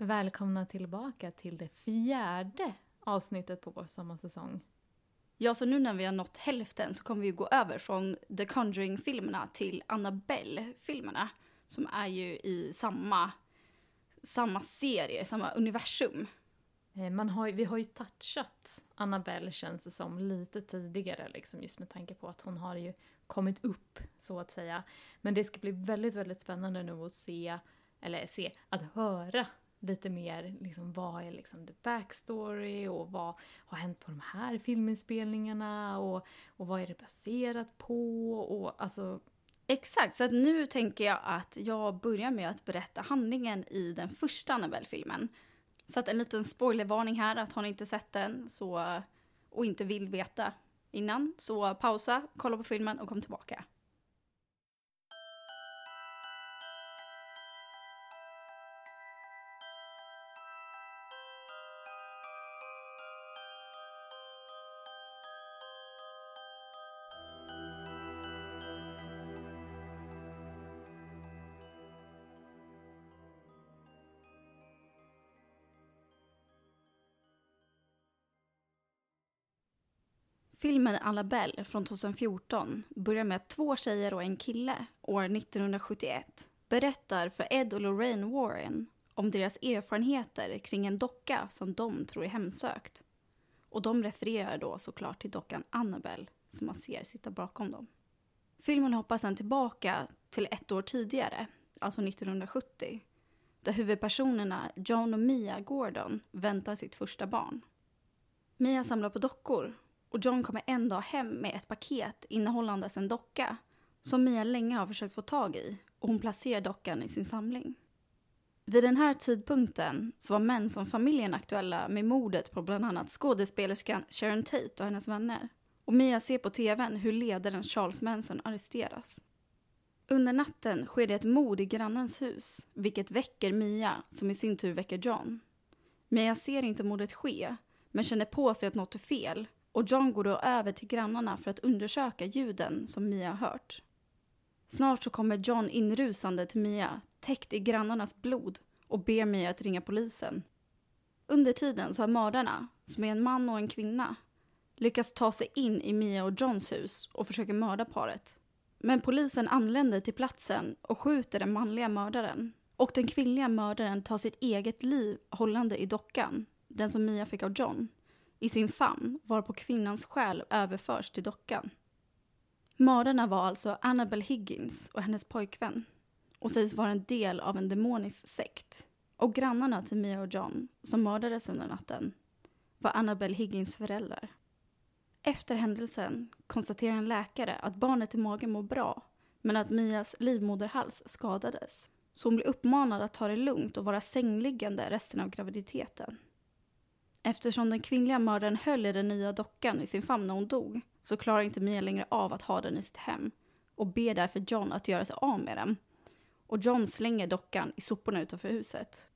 Välkomna tillbaka till det fjärde avsnittet på vår sommarsäsong. Ja, så nu när vi har nått hälften så kommer vi gå över från The Conjuring-filmerna till Annabelle-filmerna. Som är ju i samma, samma serie, samma universum. Eh, Man har, vi har ju touchat Annabelle känns det som lite tidigare liksom just med tanke på att hon har ju kommit upp så att säga. Men det ska bli väldigt, väldigt spännande nu att se, eller se, att höra lite mer liksom vad är liksom the backstory och vad har hänt på de här filminspelningarna och, och vad är det baserat på och alltså Exakt, så att nu tänker jag att jag börjar med att berätta handlingen i den första Annabelle-filmen. Så att en liten spoilervarning här, att har ni inte sett den så, och inte vill veta innan, så pausa, kolla på filmen och kom tillbaka. Filmen Annabelle från 2014 börjar med att två tjejer och en kille år 1971 berättar för Ed och Lorraine Warren om deras erfarenheter kring en docka som de tror är hemsökt. Och de refererar då såklart till dockan Annabelle som man ser sitta bakom dem. Filmen hoppar sedan tillbaka till ett år tidigare, alltså 1970, där huvudpersonerna John och Mia Gordon väntar sitt första barn. Mia samlar på dockor och John kommer en dag hem med ett paket innehållandes en docka som Mia länge har försökt få tag i och hon placerar dockan i sin samling. Vid den här tidpunkten så var män som familjen aktuella med mordet på bland annat skådespelerskan Sharon Tate och hennes vänner. Och Mia ser på tvn hur ledaren Charles Manson arresteras. Under natten sker det ett mord i grannens hus, vilket väcker Mia, som i sin tur väcker John. Mia ser inte mordet ske, men känner på sig att något är fel och John går då över till grannarna för att undersöka ljuden som Mia har hört. Snart så kommer John inrusande till Mia, täckt i grannarnas blod och ber Mia att ringa polisen. Under tiden så har mördarna, som är en man och en kvinna, lyckats ta sig in i Mia och Johns hus och försöker mörda paret. Men polisen anländer till platsen och skjuter den manliga mördaren. Och den kvinnliga mördaren tar sitt eget liv hållande i dockan, den som Mia fick av John i sin famn varpå kvinnans själ överförs till dockan. Mördarna var alltså Annabel Higgins och hennes pojkvän och sägs vara en del av en demonisk sekt. Och grannarna till Mia och John, som mördades under natten, var Annabel Higgins föräldrar. Efter händelsen konstaterar en läkare att barnet i magen mår bra men att Mias livmoderhals skadades. Så hon blir uppmanad att ta det lugnt och vara sängliggande resten av graviditeten. Eftersom den kvinnliga mördaren höll i den nya dockan i sin famn när hon dog så klarar inte Mia längre av att ha den i sitt hem och ber därför John att göra sig av med den. Och John slänger dockan i soporna utanför huset.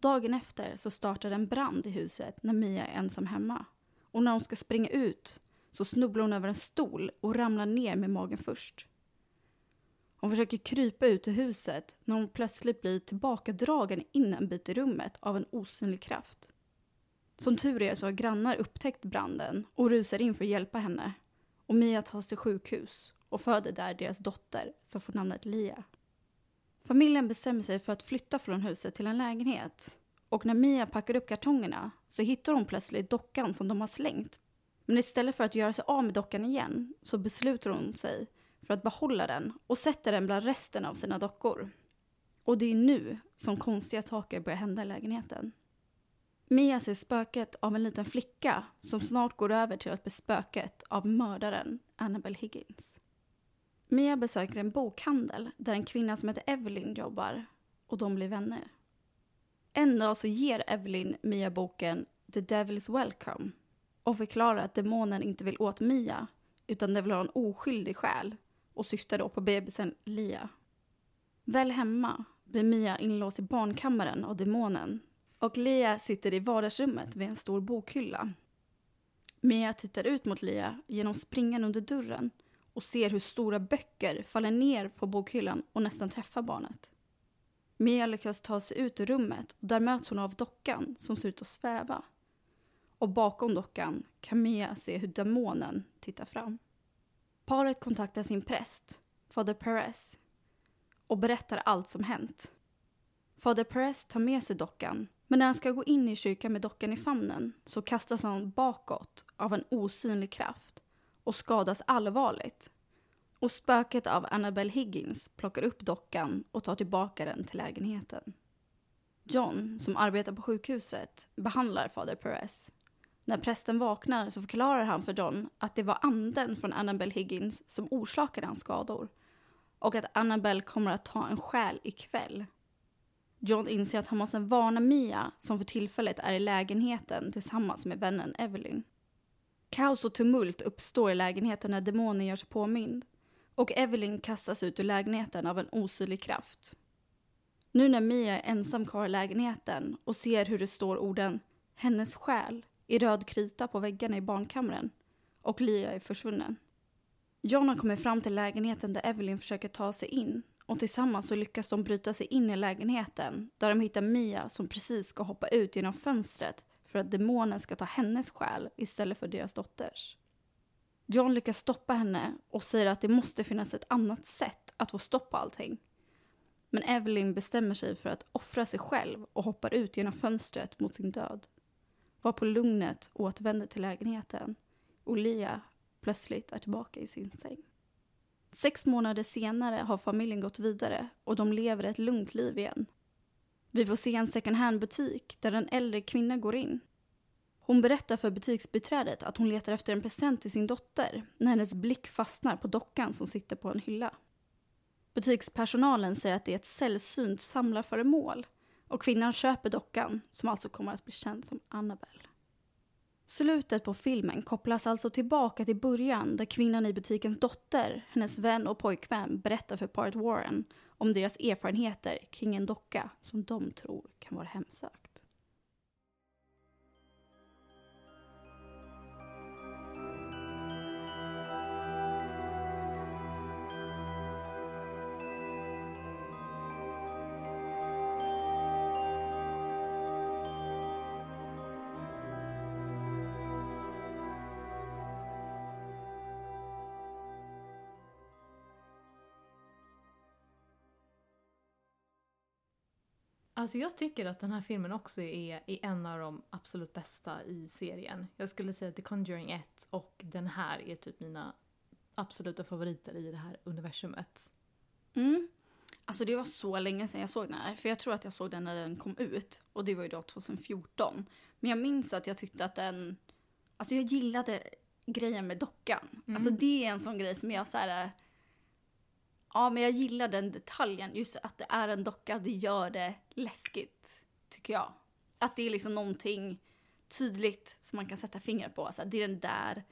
Dagen efter så startar en brand i huset när Mia är ensam hemma. Och när hon ska springa ut så snubblar hon över en stol och ramlar ner med magen först. Hon försöker krypa ut ur huset när hon plötsligt blir tillbakadragen in en bit i rummet av en osynlig kraft. Som tur är så har grannar upptäckt branden och rusar in för att hjälpa henne. Och Mia tas till sjukhus och föder där deras dotter som får namnet Lia. Familjen bestämmer sig för att flytta från huset till en lägenhet. Och när Mia packar upp kartongerna så hittar hon plötsligt dockan som de har slängt. Men istället för att göra sig av med dockan igen så beslutar hon sig för att behålla den och sätter den bland resten av sina dockor. Och det är nu som konstiga saker börjar hända i lägenheten. Mia ser spöket av en liten flicka som snart går över till att bli spöket av mördaren Annabel Higgins. Mia besöker en bokhandel där en kvinna som heter Evelyn jobbar och de blir vänner. En dag så ger Evelyn Mia boken The Devil's Welcome och förklarar att demonen inte vill åt Mia utan det vill ha en oskyldig själ och syftar då på bebisen Lia. Väl hemma blir Mia inlåst i barnkammaren av demonen och Lia sitter i vardagsrummet vid en stor bokhylla. Mia tittar ut mot Lia genom springan under dörren och ser hur stora böcker faller ner på bokhyllan och nästan träffar barnet. Mia lyckas ta sig ut ur rummet och där möts hon av dockan som ser ut att sväva. Och bakom dockan kan Mia se hur demonen tittar fram. Paret kontaktar sin präst, fader Perez, och berättar allt som hänt. Fader Perez tar med sig dockan, men när han ska gå in i kyrkan med dockan i famnen så kastas han bakåt av en osynlig kraft och skadas allvarligt. Och spöket av Annabelle Higgins plockar upp dockan och tar tillbaka den till lägenheten. John, som arbetar på sjukhuset, behandlar fader Perez. När prästen vaknar så förklarar han för John att det var anden från Annabelle Higgins som orsakade hans skador och att Annabelle kommer att ta en själ ikväll. John inser att han måste varna Mia, som för tillfället är i lägenheten tillsammans med vännen Evelyn. Kaos och tumult uppstår i lägenheten när demonen gör sig påmind och Evelyn kastas ut ur lägenheten av en osynlig kraft. Nu när Mia är ensam kvar i lägenheten och ser hur det står orden “hennes själ” i röd krita på väggarna i barnkammaren och Lia är försvunnen. John har kommit fram till lägenheten där Evelyn försöker ta sig in och tillsammans så lyckas de bryta sig in i lägenheten där de hittar Mia som precis ska hoppa ut genom fönstret för att demonen ska ta hennes själ istället för deras dotters. John lyckas stoppa henne och säger att det måste finnas ett annat sätt att få stopp på allting. Men Evelyn bestämmer sig för att offra sig själv och hoppar ut genom fönstret mot sin död. Var på lugnet återvänder till lägenheten och Lia plötsligt är tillbaka i sin säng. Sex månader senare har familjen gått vidare och de lever ett lugnt liv igen. Vi får se en second hand-butik där en äldre kvinna går in. Hon berättar för butiksbiträdet att hon letar efter en present till sin dotter när hennes blick fastnar på dockan som sitter på en hylla. Butikspersonalen säger att det är ett sällsynt samlarföremål och kvinnan köper dockan som alltså kommer att bli känd som Annabelle. Slutet på filmen kopplas alltså tillbaka till början där kvinnan i butikens dotter, hennes vän och pojkvän berättar för paret Warren om deras erfarenheter kring en docka som de tror kan vara hemsökt. Alltså jag tycker att den här filmen också är, är en av de absolut bästa i serien. Jag skulle säga att The Conjuring 1 och den här är typ mina absoluta favoriter i det här universumet. Mm. Alltså det var så länge sedan jag såg den här. För jag tror att jag såg den när den kom ut. Och det var ju då 2014. Men jag minns att jag tyckte att den... Alltså jag gillade grejen med dockan. Mm. Alltså det är en sån grej som jag så här Ja, men jag gillar den detaljen. Just att det är en docka, det gör det läskigt, tycker jag. Att det är liksom någonting tydligt som man kan sätta fingret på. Alltså, det är den där,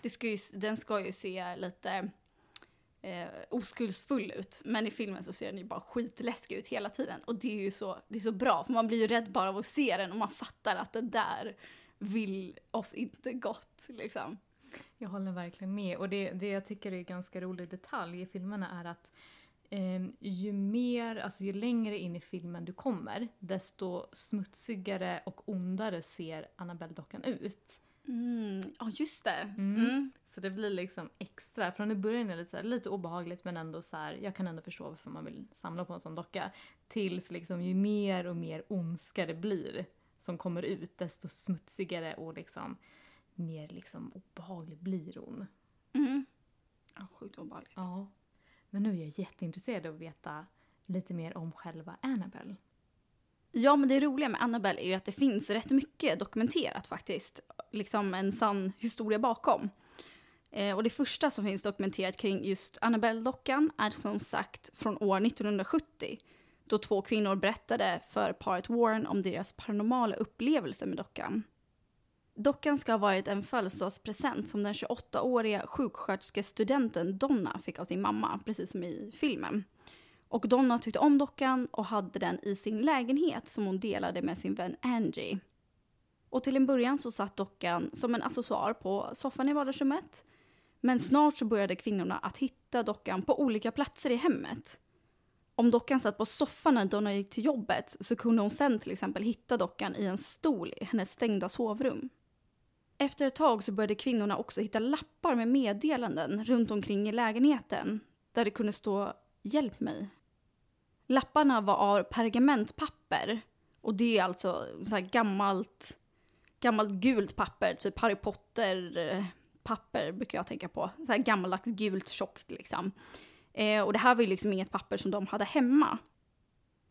det ska ju, den ska ju se lite eh, oskuldsfull ut. Men i filmen så ser den ju bara skitläskig ut hela tiden. Och det är ju så, det är så bra, för man blir ju rädd bara av att se den och man fattar att den där vill oss inte gott. Liksom. Jag håller verkligen med. Och det, det jag tycker är ganska rolig detalj i filmerna är att eh, ju mer, alltså ju längre in i filmen du kommer, desto smutsigare och ondare ser Annabelle-dockan ut. Mm, ja, just det. Mm. Mm. Så det blir liksom extra, från i början är det lite, här, lite obehagligt men ändå så här, jag kan ändå förstå varför man vill samla på en sån docka. Tills liksom ju mer och mer ondska det blir som kommer ut, desto smutsigare och liksom mer liksom obehaglig blir hon. Mm. Ja, sjukt obehagligt. Ja. Men nu är jag jätteintresserad av att veta lite mer om själva Annabelle. Ja, men det roliga med Annabelle är ju att det finns rätt mycket dokumenterat faktiskt. Liksom en sann historia bakom. Eh, och det första som finns dokumenterat kring just Annabelle-dockan är som sagt från år 1970. Då två kvinnor berättade för paret Warren om deras paranormala upplevelser med dockan. Dockan ska ha varit en födelsedagspresent som den 28-åriga sjuksköterskestudenten Donna fick av sin mamma, precis som i filmen. Och Donna tyckte om dockan och hade den i sin lägenhet som hon delade med sin vän Angie. Och till en början så satt dockan som en accessoar på soffan i vardagsrummet. Men snart så började kvinnorna att hitta dockan på olika platser i hemmet. Om dockan satt på soffan när Donna gick till jobbet så kunde hon sen till exempel hitta dockan i en stol i hennes stängda sovrum. Efter ett tag så började kvinnorna också hitta lappar med meddelanden runt omkring i lägenheten där det kunde stå “Hjälp mig”. Lapparna var av pergamentpapper och det är alltså så här gammalt, gammalt gult papper, typ Harry Potter-papper eh, brukar jag tänka på. Så här gammaldags gult tjockt liksom. Eh, och det här var ju liksom inget papper som de hade hemma.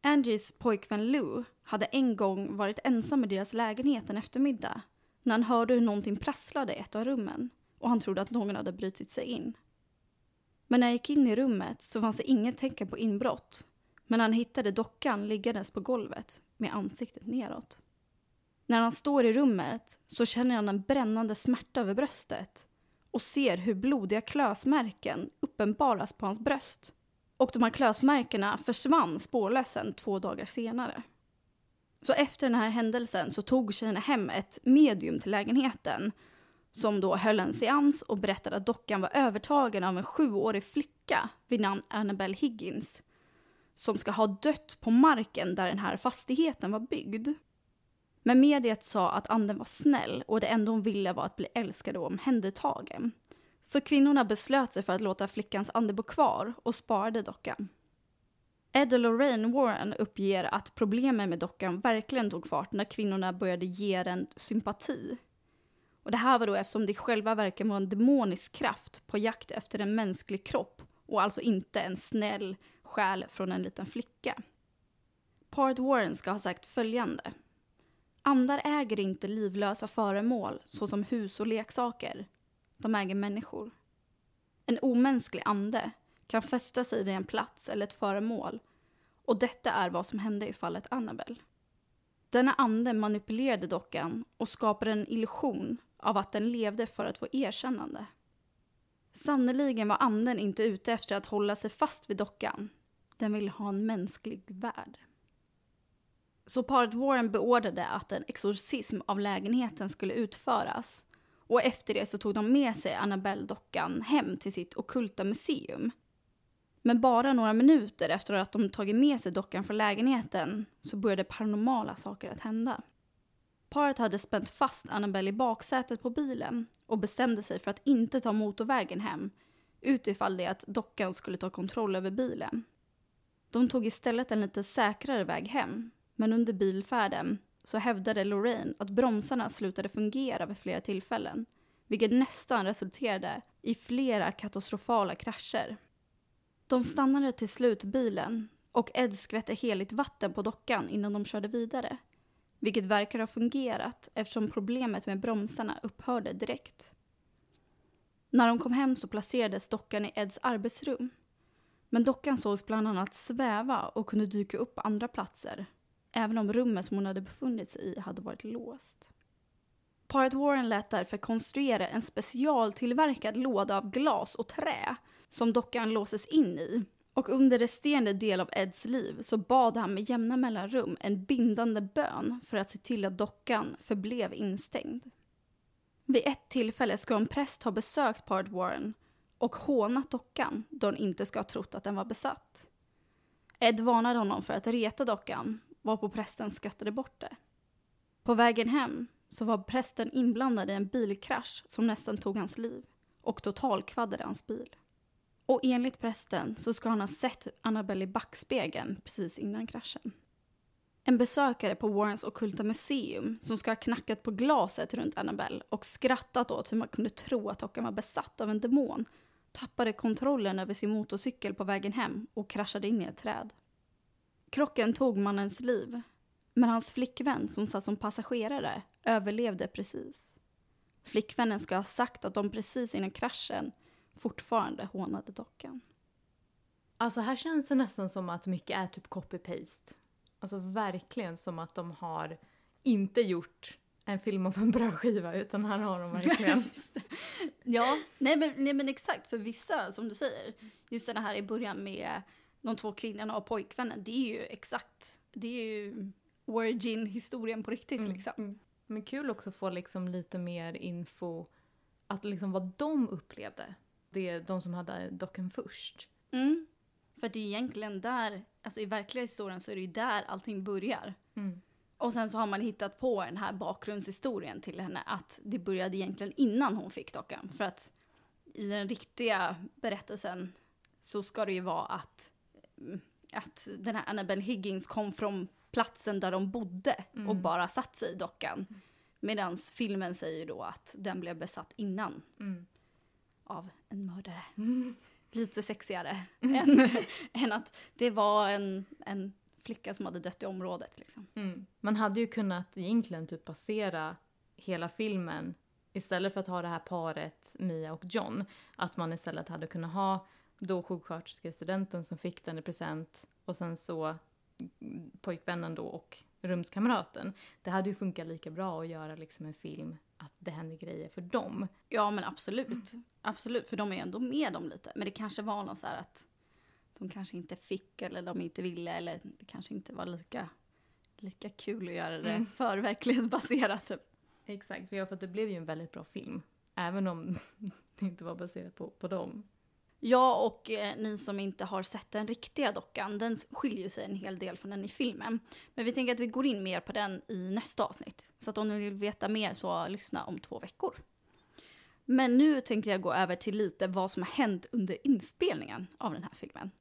Angies pojkvän Lou hade en gång varit ensam i deras lägenhet en eftermiddag när han hörde hur någonting prasslade i ett av rummen och han trodde att någon hade brutit sig in. Men när han gick in i rummet så fanns det inget tecken på inbrott men han hittade dockan liggandes på golvet med ansiktet neråt. När han står i rummet så känner han en brännande smärta över bröstet och ser hur blodiga klösmärken uppenbaras på hans bröst. Och de här klösmärkena försvann spårlöst två dagar senare. Så efter den här händelsen så tog tjejerna hem ett medium till lägenheten som då höll en seans och berättade att dockan var övertagen av en sjuårig flicka vid namn Annabelle Higgins som ska ha dött på marken där den här fastigheten var byggd. Men mediet sa att anden var snäll och det enda hon ville var att bli älskad och omhändertagen. Så kvinnorna beslöt sig för att låta flickans ande bo kvar och sparade dockan. Ed och Lorraine Warren uppger att problemen med dockan verkligen tog fart när kvinnorna började ge den sympati. Och det här var då eftersom det själva verkar var en demonisk kraft på jakt efter en mänsklig kropp och alltså inte en snäll själ från en liten flicka. Part Warren ska ha sagt följande. Andar äger inte livlösa föremål såsom hus och leksaker. De äger människor. En omänsklig ande kan fästa sig vid en plats eller ett föremål och detta är vad som hände i fallet Annabelle. Denna ande manipulerade dockan och skapade en illusion av att den levde för att få erkännande. Sannoliken var anden inte ute efter att hålla sig fast vid dockan. Den ville ha en mänsklig värld. Så paret Warren beordrade att en exorcism av lägenheten skulle utföras och efter det så tog de med sig Annabelle-dockan hem till sitt okulta museum. Men bara några minuter efter att de tagit med sig dockan från lägenheten så började paranormala saker att hända. Paret hade spänt fast Annabelle i baksätet på bilen och bestämde sig för att inte ta motorvägen hem utifall det att dockan skulle ta kontroll över bilen. De tog istället en lite säkrare väg hem men under bilfärden så hävdade Lorraine att bromsarna slutade fungera vid flera tillfällen, vilket nästan resulterade i flera katastrofala krascher. De stannade till slut bilen och Ed skvätte heligt vatten på dockan innan de körde vidare, vilket verkar ha fungerat eftersom problemet med bromsarna upphörde direkt. När de kom hem så placerades dockan i Eds arbetsrum. Men dockan sågs bland annat sväva och kunde dyka upp på andra platser även om rummet som hon hade befunnit sig i hade varit låst. Paret Warren lät därför konstruera en specialtillverkad låda av glas och trä som dockan låses in i. Och under resterande del av Eds liv så bad han med jämna mellanrum en bindande bön för att se till att dockan förblev instängd. Vid ett tillfälle ska en präst ha besökt paret Warren och hånat dockan då hon inte ska ha trott att den var besatt. Ed varnade honom för att reta dockan varpå prästen skrattade bort det. På vägen hem så var prästen inblandad i en bilkrasch som nästan tog hans liv och totalkvaddade hans bil. Och enligt prästen så ska han ha sett Annabelle i backspegeln precis innan kraschen. En besökare på Warrens okulta museum som ska ha knackat på glaset runt Annabelle och skrattat åt hur man kunde tro att dockan var besatt av en demon tappade kontrollen över sin motorcykel på vägen hem och kraschade in i ett träd. Krocken tog mannens liv, men hans flickvän som satt som passagerare överlevde precis. Flickvännen ska ha sagt att de precis innan kraschen fortfarande hånade dockan. Alltså här känns det nästan som att mycket är typ copy-paste. Alltså verkligen som att de har inte gjort en film av en bra skiva utan här har de verkligen... ja, nej men, nej men exakt för vissa som du säger, just det här i början med de två kvinnorna och pojkvännen, det är ju exakt, det är ju origin-historien på riktigt mm. liksom. Mm. Men kul också att få liksom lite mer info, att liksom vad de upplevde. Det är de som hade dockan först. Mm. För det är egentligen där, alltså i verkliga historien så är det ju där allting börjar. Mm. Och sen så har man hittat på den här bakgrundshistorien till henne att det började egentligen innan hon fick dockan. För att i den riktiga berättelsen så ska det ju vara att, mm, att den här Annabelle Higgins kom från platsen där de bodde och Mm. bara satt sig i dockan. Medan filmen säger då att den blev besatt innan Mm. Av en mördare. Mm. Lite sexigare än, än att det var en, en flicka som hade dött i området. Liksom. Mm. Man hade ju kunnat egentligen typ basera hela filmen istället för att ha det här paret Mia och John. Att man istället hade kunnat ha då sjuksköterskestudenten som fick den i present och sen så mm, pojkvännen då och rumskamraten. Det hade ju funkat lika bra att göra liksom en film att det händer grejer för dem. Ja men absolut. Absolut, för de är ju ändå med om lite. Men det kanske var något så här att de kanske inte fick eller de inte ville eller det kanske inte var lika, lika kul att göra det Mm. för verklighetsbaserat. Typ. Exakt, för, jag, för att det blev ju en väldigt bra film. Även om det inte var baserat på, på dem. Ja, och eh, ni som inte har sett den riktiga dockan, den skiljer sig en hel del från den i filmen. Men vi tänker att vi går in mer på den i nästa avsnitt. Så att om ni vill veta mer så lyssna om två veckor. Men nu tänker jag gå över till lite vad som har hänt under inspelningen av den här filmen.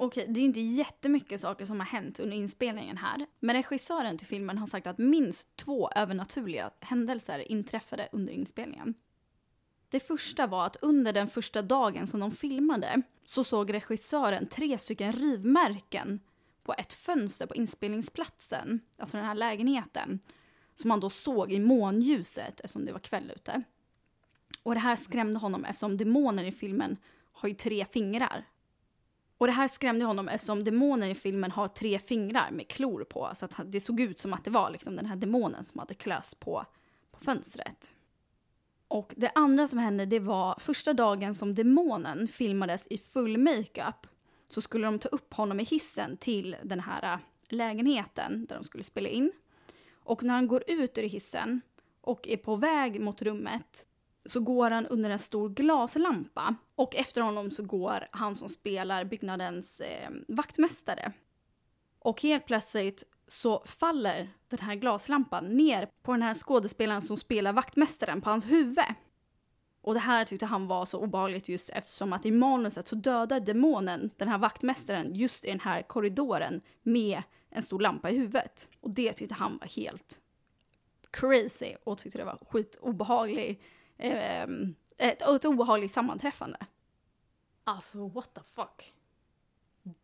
Okej, det är inte jättemycket saker som har hänt under inspelningen här. Men regissören till filmen har sagt att minst två övernaturliga händelser inträffade under inspelningen. Det första var att under den första dagen som de filmade så såg regissören tre stycken rivmärken på ett fönster på inspelningsplatsen, alltså den här lägenheten, som han då såg i månljuset eftersom det var kväll ute. Och det här skrämde honom eftersom demonen i filmen har ju tre fingrar. Och det här skrämde honom eftersom demonen i filmen har tre fingrar med klor på. Så att det såg ut som att det var liksom den här demonen som hade klöst på, på fönstret. Och det andra som hände det var första dagen som demonen filmades i full makeup så skulle de ta upp honom i hissen till den här äh, lägenheten där de skulle spela in. Och när han går ut ur hissen och är på väg mot rummet så går han under en stor glaslampa och efter honom så går han som spelar byggnadens eh, vaktmästare. Och helt plötsligt så faller den här glaslampan ner på den här skådespelaren som spelar vaktmästaren på hans huvud. Och det här tyckte han var så obehagligt just eftersom att i manuset så dödar demonen den här vaktmästaren just i den här korridoren med en stor lampa i huvudet. Och det tyckte han var helt crazy och tyckte det var skitobehagligt ett, ett obehagligt sammanträffande. Alltså what the fuck.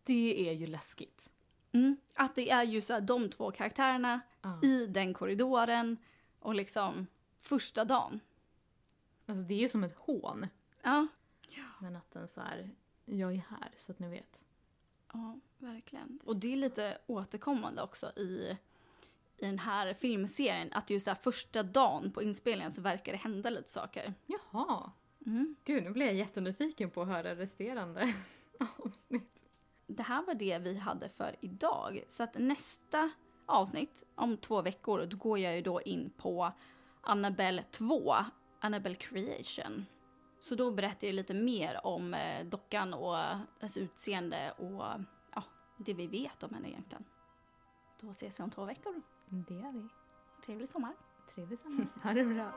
Det är ju läskigt. Mm. Att det är ju så här, de två karaktärerna Ja. i den korridoren och liksom första dagen. Alltså det är ju som ett hån. Ja, Men att den så här, jag är här så att ni vet. ja verkligen. Och det är lite återkommande också i, i den här filmserien. Att just så första dagen på inspelningen så verkar det hända lite saker. Jaha. Mm. Gud, nu blir jag jättenyfiken på att höra resterande avsnitt. Det här var det vi hade för idag. Så att nästa avsnitt om två veckor, då går jag ju då in på Annabelle 2, Annabelle Creation. Så då berättar jag lite mer om eh, dockan och dess utseende och ja, det vi vet om henne egentligen. Då ses vi om två veckor. Det är vi. Trevlig sommar! Trevlig sommar. Ha det bra.